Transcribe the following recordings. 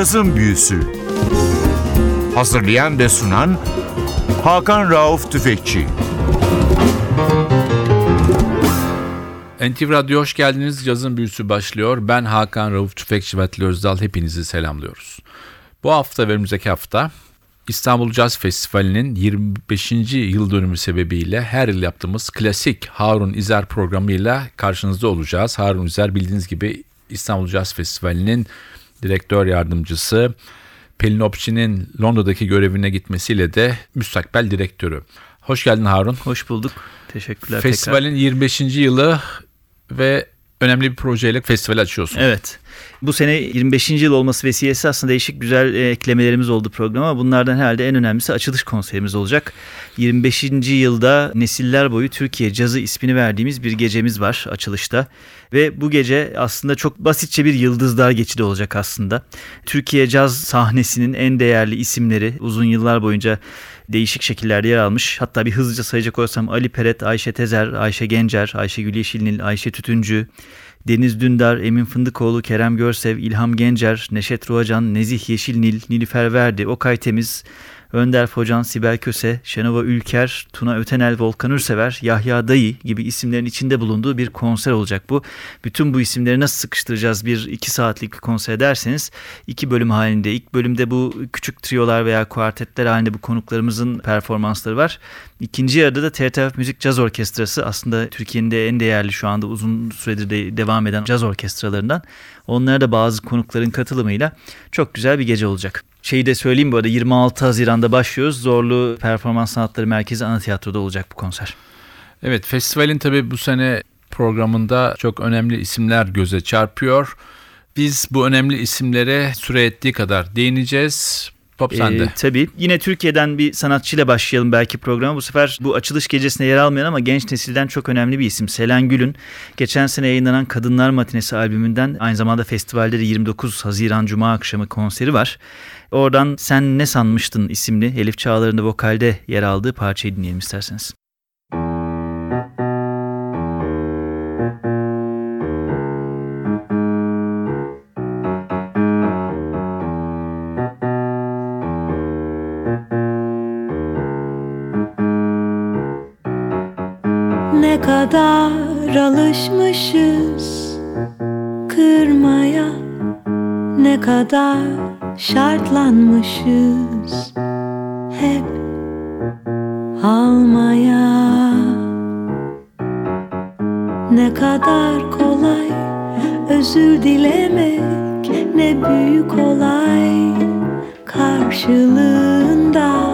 Cazın Büyüsü Hazırlayan ve sunan Hakan Rauf Tüfekçi NTV Radyo hoş geldiniz. Cazın Büyüsü başlıyor. Ben Hakan Rauf Tüfekçi ve Atli Özdal. Hepinizi selamlıyoruz. Bu hafta ve önümüzdeki hafta İstanbul Caz Festivali'nin 25. yıl dönümü sebebiyle her yıl yaptığımız klasik Harun İzer programıyla karşınızda olacağız. Harun İzer bildiğiniz gibi İstanbul Caz Festivali'nin direktör yardımcısı. Pelin Opçi'nin Londra'daki görevine gitmesiyle de müstakbel direktörü. Hoş geldin Harun. Hoş bulduk. Teşekkürler Festivalin tekrar. 25. yılı ve önemli bir projeyle festival açıyorsun. Evet. Bu sene 25. yıl olması vesilesi aslında değişik güzel e, eklemelerimiz oldu programa. Bunlardan herhalde en önemlisi açılış konserimiz olacak. 25. yılda Nesiller Boyu Türkiye Cazı ismini verdiğimiz bir gecemiz var açılışta. Ve bu gece aslında çok basitçe bir yıldızlar geçidi olacak aslında. Türkiye caz sahnesinin en değerli isimleri uzun yıllar boyunca değişik şekillerde yer almış. Hatta bir hızlıca sayacak olsam Ali Peret, Ayşe Tezer, Ayşe Gencer, Ayşe Gül Yeşilnil, Ayşe Tütüncü, Deniz Dündar, Emin Fındıkoğlu, Kerem Görsev, İlham Gencer, Neşet Ruacan, Nezih Yeşilnil, Nilüfer Verdi, Okay Temiz, Önder Focan, Sibel Köse, Şenova Ülker, Tuna Ötenel, Volkan Ürsever, Yahya Dayı gibi isimlerin içinde bulunduğu bir konser olacak bu. Bütün bu isimleri nasıl sıkıştıracağız bir iki saatlik bir konser derseniz iki bölüm halinde. İlk bölümde bu küçük triolar veya kuartetler halinde bu konuklarımızın performansları var. İkinci yarıda da TRT Müzik Caz Orkestrası aslında Türkiye'nin de en değerli şu anda uzun süredir de devam eden caz orkestralarından. Onlara da bazı konukların katılımıyla çok güzel bir gece olacak. Şeyi de söyleyeyim bu arada 26 Haziran'da başlıyoruz. Zorlu Performans Sanatları Merkezi Ana Tiyatro'da olacak bu konser. Evet festivalin tabii bu sene programında çok önemli isimler göze çarpıyor. Biz bu önemli isimlere süre ettiği kadar değineceğiz. Top sende. Ee, tabii. Yine Türkiye'den bir sanatçıyla başlayalım belki programa. Bu sefer bu açılış gecesine yer almayan ama genç nesilden çok önemli bir isim. Selen Gül'ün geçen sene yayınlanan Kadınlar Matinesi albümünden aynı zamanda festivalde de 29 Haziran Cuma akşamı konseri var. Oradan Sen Ne Sanmıştın isimli Elif Çağlar'ın da vokalde yer aldığı parçayı dinleyelim isterseniz. Ne kadar alışmışız kırmaya ne kadar şartlanmışız hep almaya. Ne kadar kolay özür dilemek ne büyük olay karşılığında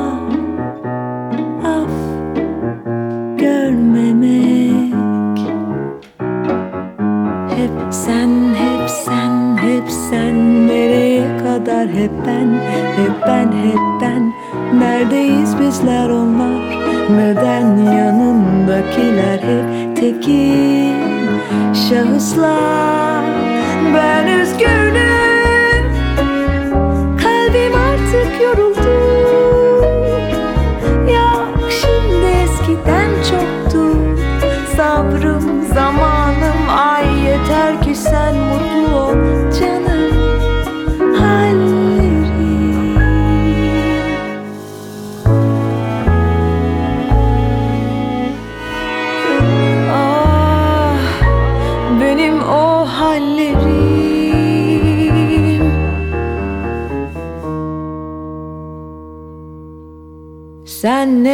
Bizler onlar. Neden yanındakiler hep tekil? Şahıslar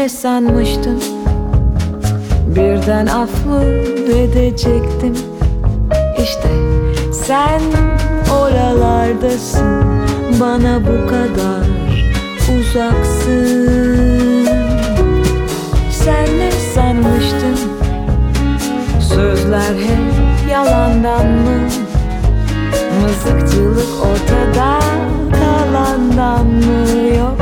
ne sanmıştın Birden af mı edecektim. İşte sen oralardasın. Bana bu kadar uzaksın. Sen ne sanmıştın? Sözler hep yalandan mı? Mızıkçılık ortada kalandan mı? Yok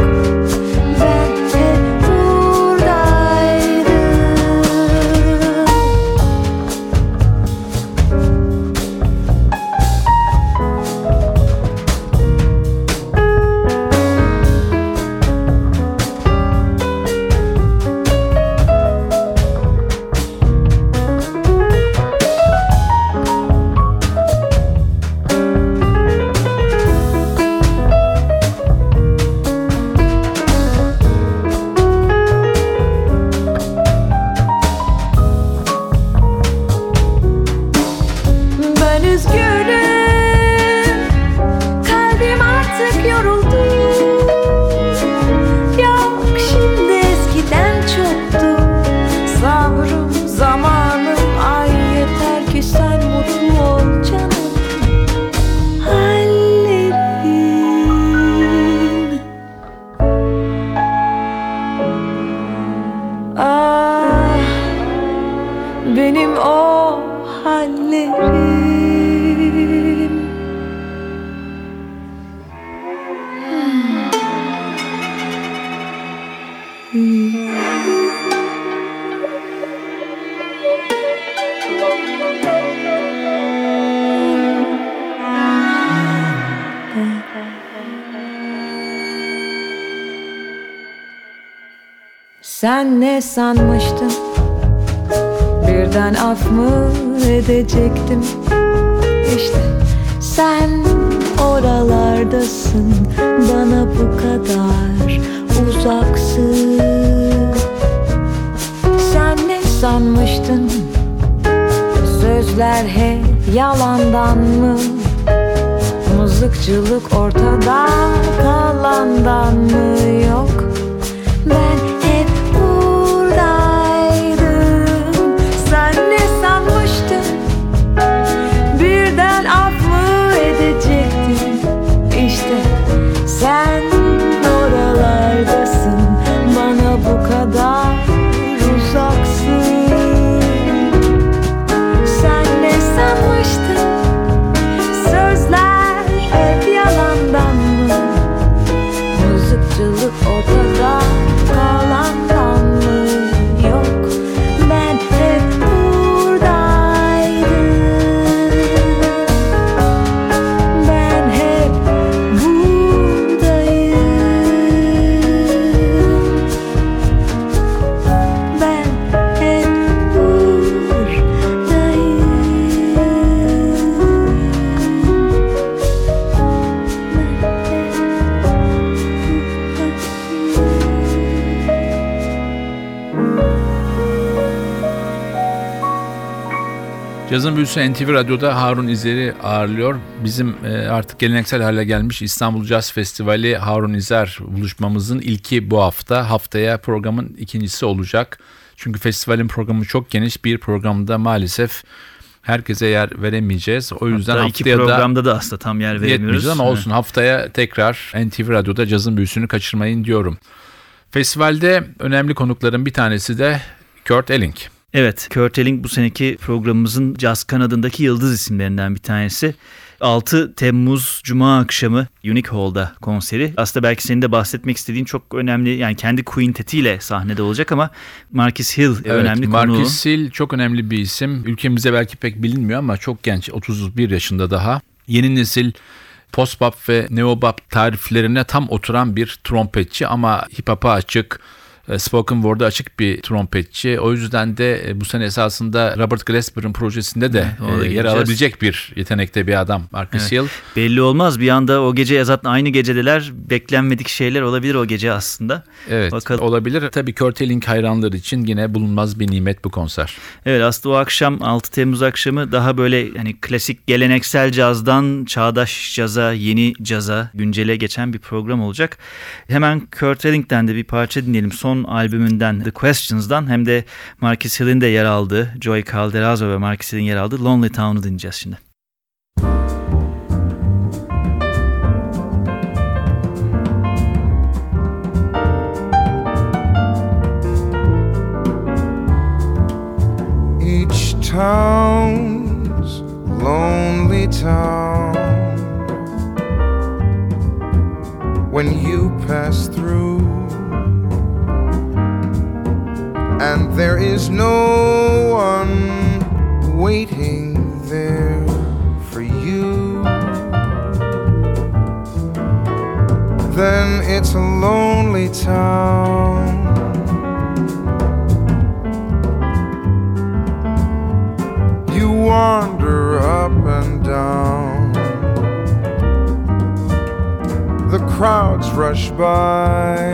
Sen ne sanmıştın? Birden af mı edecektim? İşte sen oralardasın. Bana bu kadar uzaksın. Sen ne sanmıştın? Sözler hep yalandan mı? Mızıkçılık ortada kalandan mı? Yok Büyüsü NTV Radyo'da Harun İzer'i ağırlıyor. Bizim e, artık geleneksel hale gelmiş İstanbul Jazz Festivali Harun İzer buluşmamızın ilki bu hafta. Haftaya programın ikincisi olacak. Çünkü festivalin programı çok geniş. Bir programda maalesef herkese yer veremeyeceğiz. O yüzden Hatta iki haftaya da programda da aslında tam yer veremiyoruz. ama olsun haftaya tekrar NTV Radyo'da cazın büyüsünü kaçırmayın diyorum. Festivalde önemli konukların bir tanesi de Kurt Elling. Evet, Kurt Elling bu seneki programımızın caz kanadındaki yıldız isimlerinden bir tanesi. 6 Temmuz Cuma akşamı Unique Hall'da konseri. Aslında belki senin de bahsetmek istediğin çok önemli yani kendi quintetiyle sahnede olacak ama Marcus Hill önemli konuğu. Marcus Hill çok önemli bir isim. Ülkemizde belki pek bilinmiyor ama çok genç 31 yaşında daha. Yeni nesil post-bop ve neo-bop tariflerine tam oturan bir trompetçi ama hip-hop'a açık, e, spoken word'a açık bir trompetçi. O yüzden de e, bu sene esasında Robert Glasper'ın projesinde de da e, yer alabilecek bir yetenekte bir adam Marcus Evet. Hill. Belli olmaz bir anda o gece zaten aynı gecedeler beklenmedik şeyler olabilir o gece aslında. Evet Bakalım. olabilir. Tabii Kurt Elling hayranları için yine bulunmaz bir nimet bu konser. Evet aslında o akşam 6 Temmuz akşamı daha böyle hani klasik geleneksel cazdan çağdaş caza, yeni caza, güncele geçen bir program olacak. Hemen Kurt Elling'den de bir parça dinleyelim. Son albümünden The Questions'dan hem de Marcus Hill'in de yer aldığı, Joey Calderazzo ve Marcus Hill'in yer aldığı Lonely Town'u dinleyeceğiz şimdi. Each town's lonely town. When you pass through, and there is no one waiting there for you, then it's a lonely town. You wander up and down. The crowds rush by.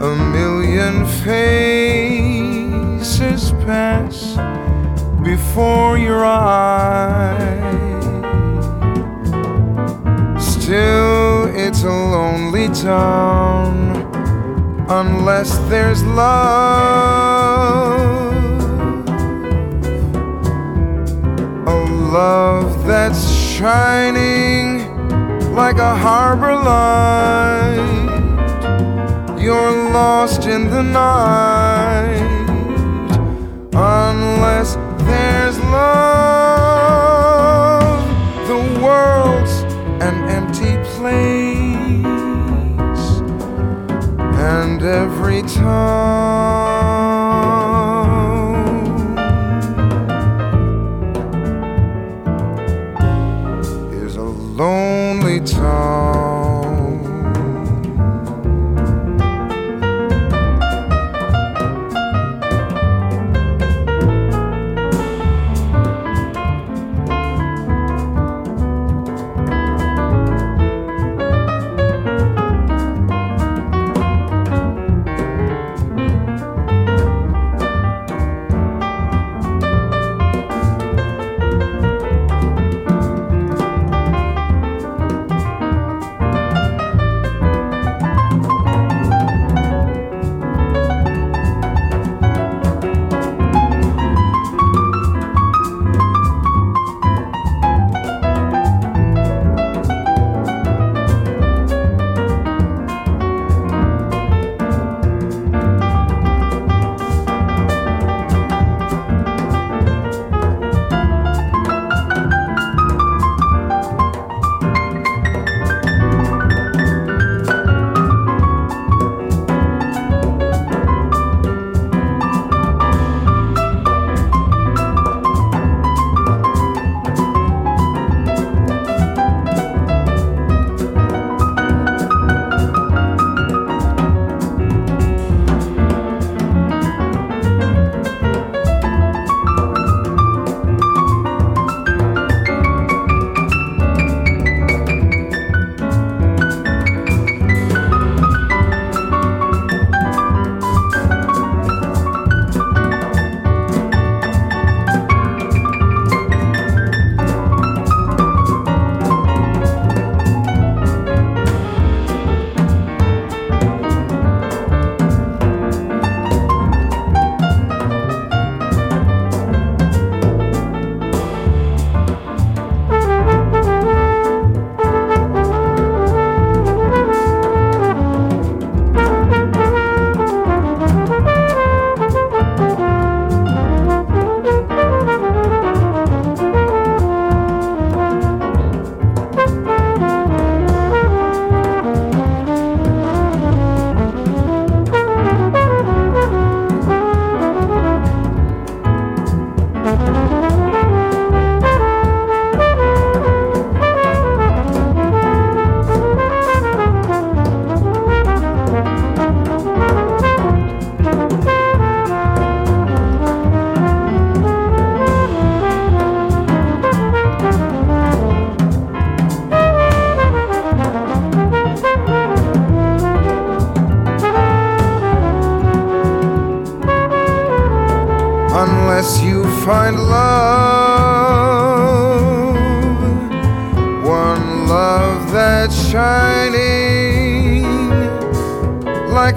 A million faces pass before your eyes. Still, it's a lonely town unless there's love. A love that's shining like a harbor light. You're lost in the night unless there's love. The world's an empty place, and every town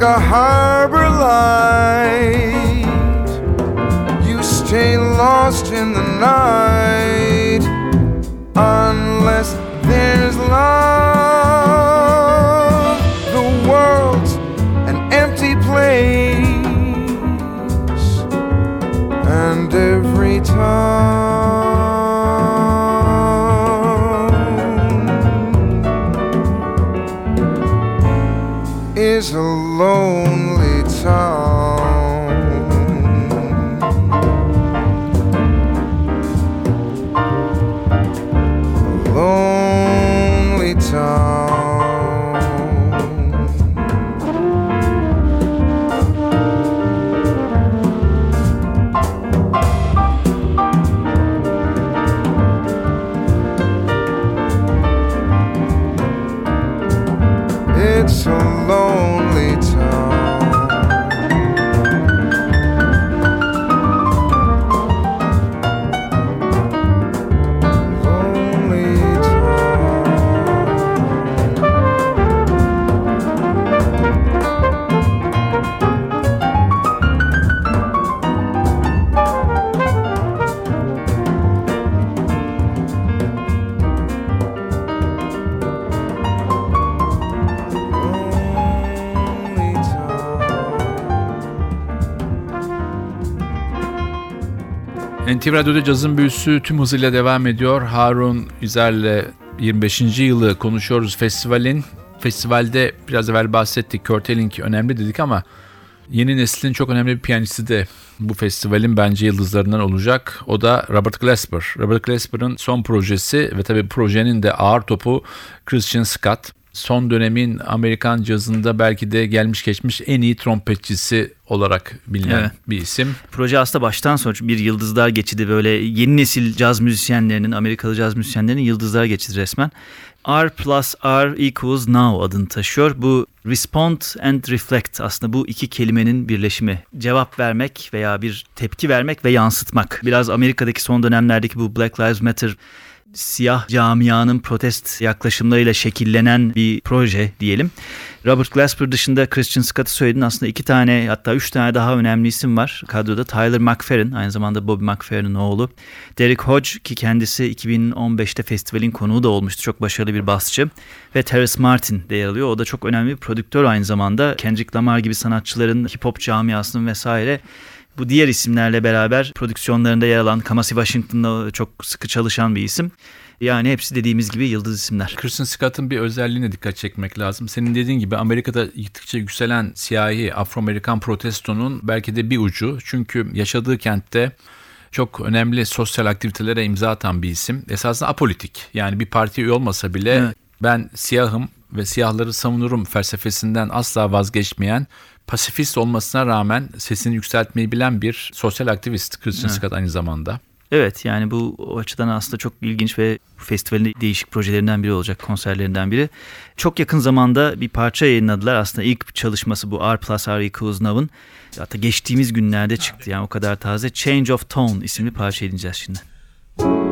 a harbor light. You stay lost in the night NTV Radyo'da cazın büyüsü tüm hızıyla devam ediyor. Harun Üzer'le 25. yılı konuşuyoruz festivalin. Festivalde biraz evvel bahsettik. Kurt Elling önemli dedik ama yeni neslin çok önemli bir piyanisti de bu festivalin bence yıldızlarından olacak. O da Robert Glasper. Robert Glasper'ın son projesi ve tabii projenin de ağır topu Christian Scott. Son dönemin Amerikan cazında belki de gelmiş geçmiş en iyi trompetçisi olarak bilinen Evet. bir isim. Proje aslında baştan sona bir yıldızlar geçidi böyle yeni nesil caz müzisyenlerinin, Amerikalı caz müzisyenlerinin yıldızlar geçidi resmen. R plus R equals now adını taşıyor. Bu respond and reflect aslında bu iki kelimenin birleşimi. Cevap vermek veya bir tepki vermek ve yansıtmak. Biraz Amerika'daki son dönemlerdeki bu Black Lives Matter siyah camianın protest yaklaşımlarıyla şekillenen bir proje diyelim. Robert Glasper dışında Christian Scott'ı söyledin. Aslında iki tane hatta üç tane daha önemli isim var kadroda. Tyler McFerrin aynı zamanda Bobby McFerrin'in oğlu. Derek Hodge ki kendisi 2015'te festivalin konuğu da olmuştu. Çok başarılı bir basçı. Ve Terrace Martin de yer alıyor. O da çok önemli bir prodüktör aynı zamanda. Kendrick Lamar gibi sanatçıların hip hop camiasının vesaire bu diğer isimlerle beraber prodüksiyonlarında yer alan Kamasi Washington'la çok sıkı çalışan bir isim. Yani hepsi dediğimiz gibi yıldız isimler. Christian Scott'ın bir özelliğine dikkat çekmek lazım. Senin dediğin gibi Amerika'da gittikçe yükselen siyahi Afro-Amerikan protestonun belki de bir ucu. Çünkü yaşadığı kentte çok önemli sosyal aktivitelere imza atan bir isim. Esasında apolitik. Yani bir parti üye olmasa bile Evet. ben siyahım ve siyahları savunurum felsefesinden asla vazgeçmeyen pasifist olmasına rağmen sesini yükseltmeyi bilen bir sosyal aktivist Christian Scott aynı zamanda. Evet yani bu açıdan aslında çok ilginç ve festivalin değişik projelerinden biri olacak, konserlerinden biri. Çok yakın zamanda bir parça yayınladılar. Aslında ilk çalışması bu R plus R equals now'ın. Hatta geçtiğimiz günlerde çıktı yani o kadar taze. Change of Tone isimli parça dinleyeceğiz şimdi. No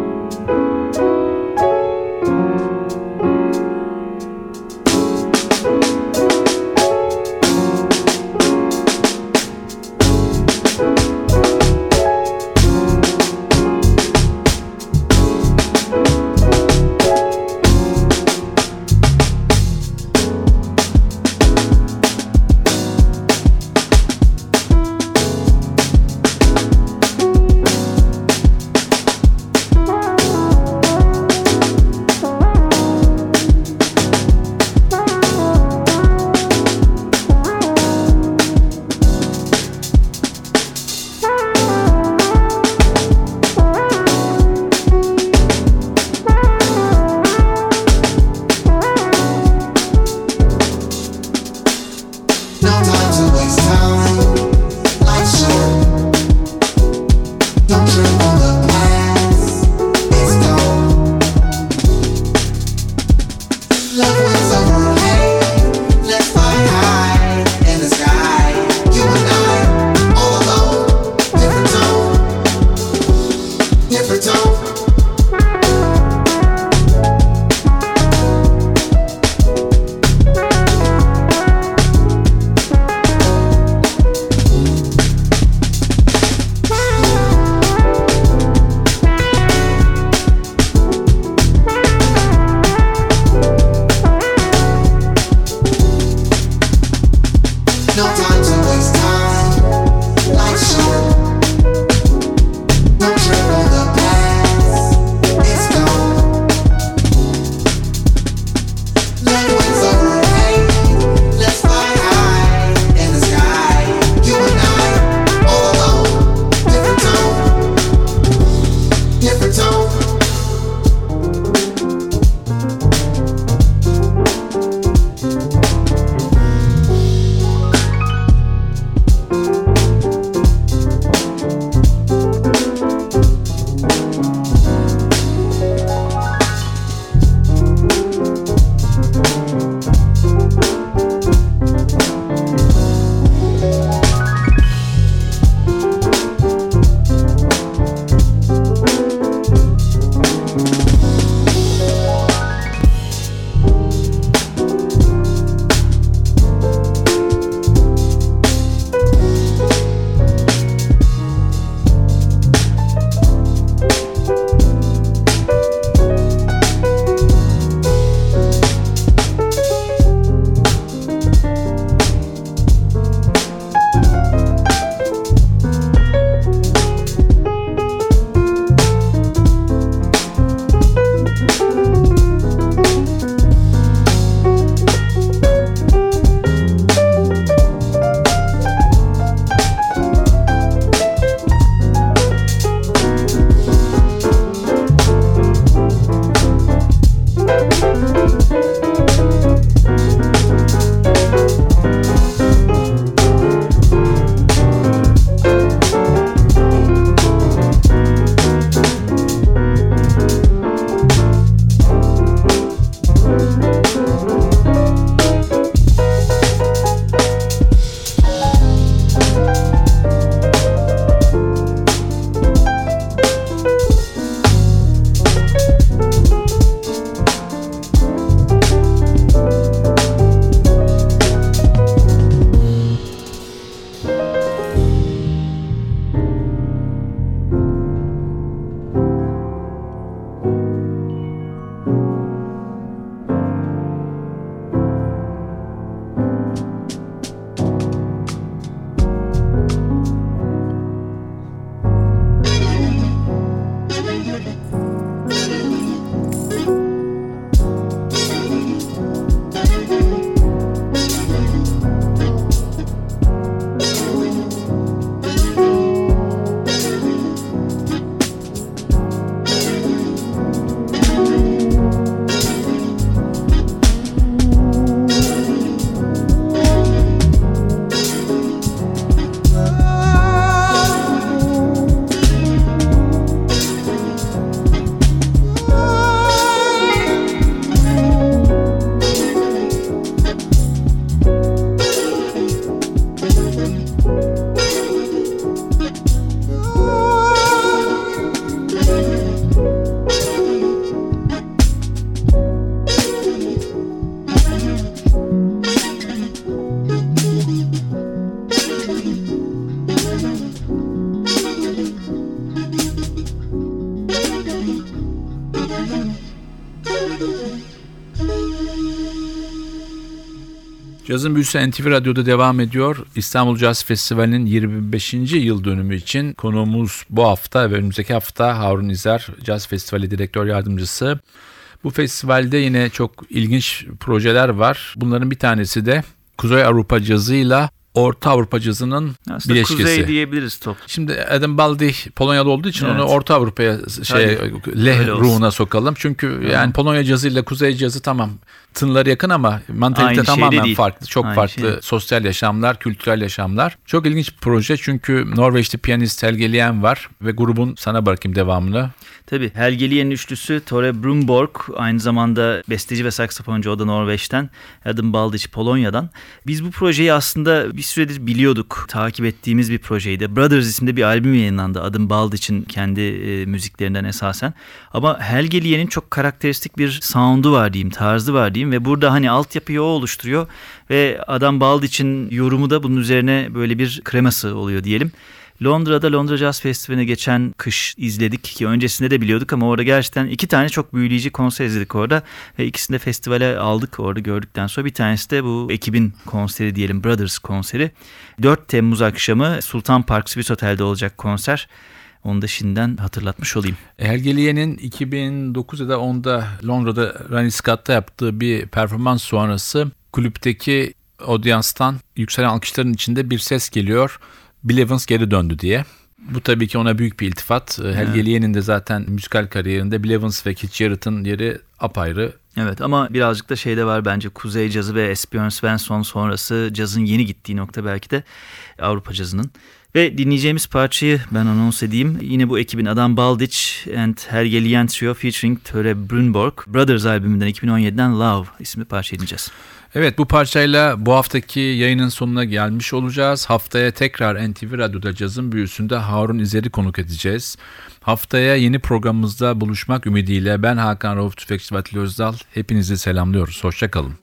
Cazın Büyüsü NTV Radyo'da devam ediyor. İstanbul Caz Festivali'nin 25. yıl dönümü için konuğumuz bu hafta ve önümüzdeki hafta Harun İzer, Caz Festivali Direktör Yardımcısı. Bu festivalde yine çok ilginç projeler var. Bunların bir tanesi de Kuzey Avrupa cazıyla Orta Avrupa cazının Aslında bileşkesi. kuzey diyebiliriz top. Şimdi Adam Baldi Polonyalı olduğu için Evet. onu Orta Avrupa'ya şey Tabii. leh ruhuna sokalım. Çünkü yani Polonya cazıyla Kuzey cazı tamam tınları yakın ama mantalite Aynı tamamen değil. farklı. Çok Aynı farklı şey sosyal yaşamlar, kültürel yaşamlar. Çok ilginç bir proje çünkü Norveçli piyanist Helge Lien var ve grubun sana bırakayım devamını. Tabii Helgeliye'nin üçlüsü Tore Brumborg aynı zamanda besteci ve saksafoncu o da Norveç'ten. Adam Baldic Polonya'dan. Biz bu projeyi aslında bir süredir biliyorduk. Takip ettiğimiz bir projeydi. Brothers isimde bir albüm yayınlandı. Adam Baldic'in kendi e, müziklerinden esasen. Ama Helgeliye'nin çok karakteristik bir sound'u var diyeyim, tarzı var diyeyim ve burada hani altyapıyı o oluşturuyor ve Adam Baldic'in yorumu da bunun üzerine böyle bir kreması oluyor diyelim. Londra'da Londra Jazz Festivali'ne geçen kış izledik ki öncesinde de biliyorduk ama orada gerçekten iki tane çok büyüleyici konser izledik orada ve ikisini de festivale aldık orada gördükten sonra bir tanesi de bu ekibin konseri diyelim Brothers konseri. 4 Temmuz akşamı Sultan Park Swiss Otel'de olacak konser. Onu da şimdiden hatırlatmış olayım. Helge Lien'in 2009 ya da 10'da Londra'da Ronnie Scott'ta yaptığı bir performans sonrası kulüpteki audiyanstan yükselen alkışların içinde bir ses geliyor. Bill Evans geri döndü diye. Bu tabii ki ona büyük bir iltifat. Helge Lien'in de zaten müzikal kariyerinde Bill Evans ve Keith Jarrett'ın yeri apayrı. Evet ama birazcık da şeyde var bence Kuzey cazı ve Espion Svensson sonrası cazın yeni gittiği nokta belki de Avrupa cazının. Ve dinleyeceğimiz parçayı ben anons edeyim. Yine bu ekibin Adam Baldic and Helge Lien Trio featuring Töre Brunborg Brothers albümünden 2017'den Love isimli parça dinleyeceğiz. Evet bu parçayla bu haftaki yayının sonuna gelmiş olacağız. Haftaya tekrar NTV Radyo'da cazın büyüsünde Harun İzer'i konuk edeceğiz. Haftaya yeni programımızda buluşmak ümidiyle ben Hakan Rauf Tüfekçi Vatili Özdal. Hepinizi selamlıyoruz. Hoşçakalın.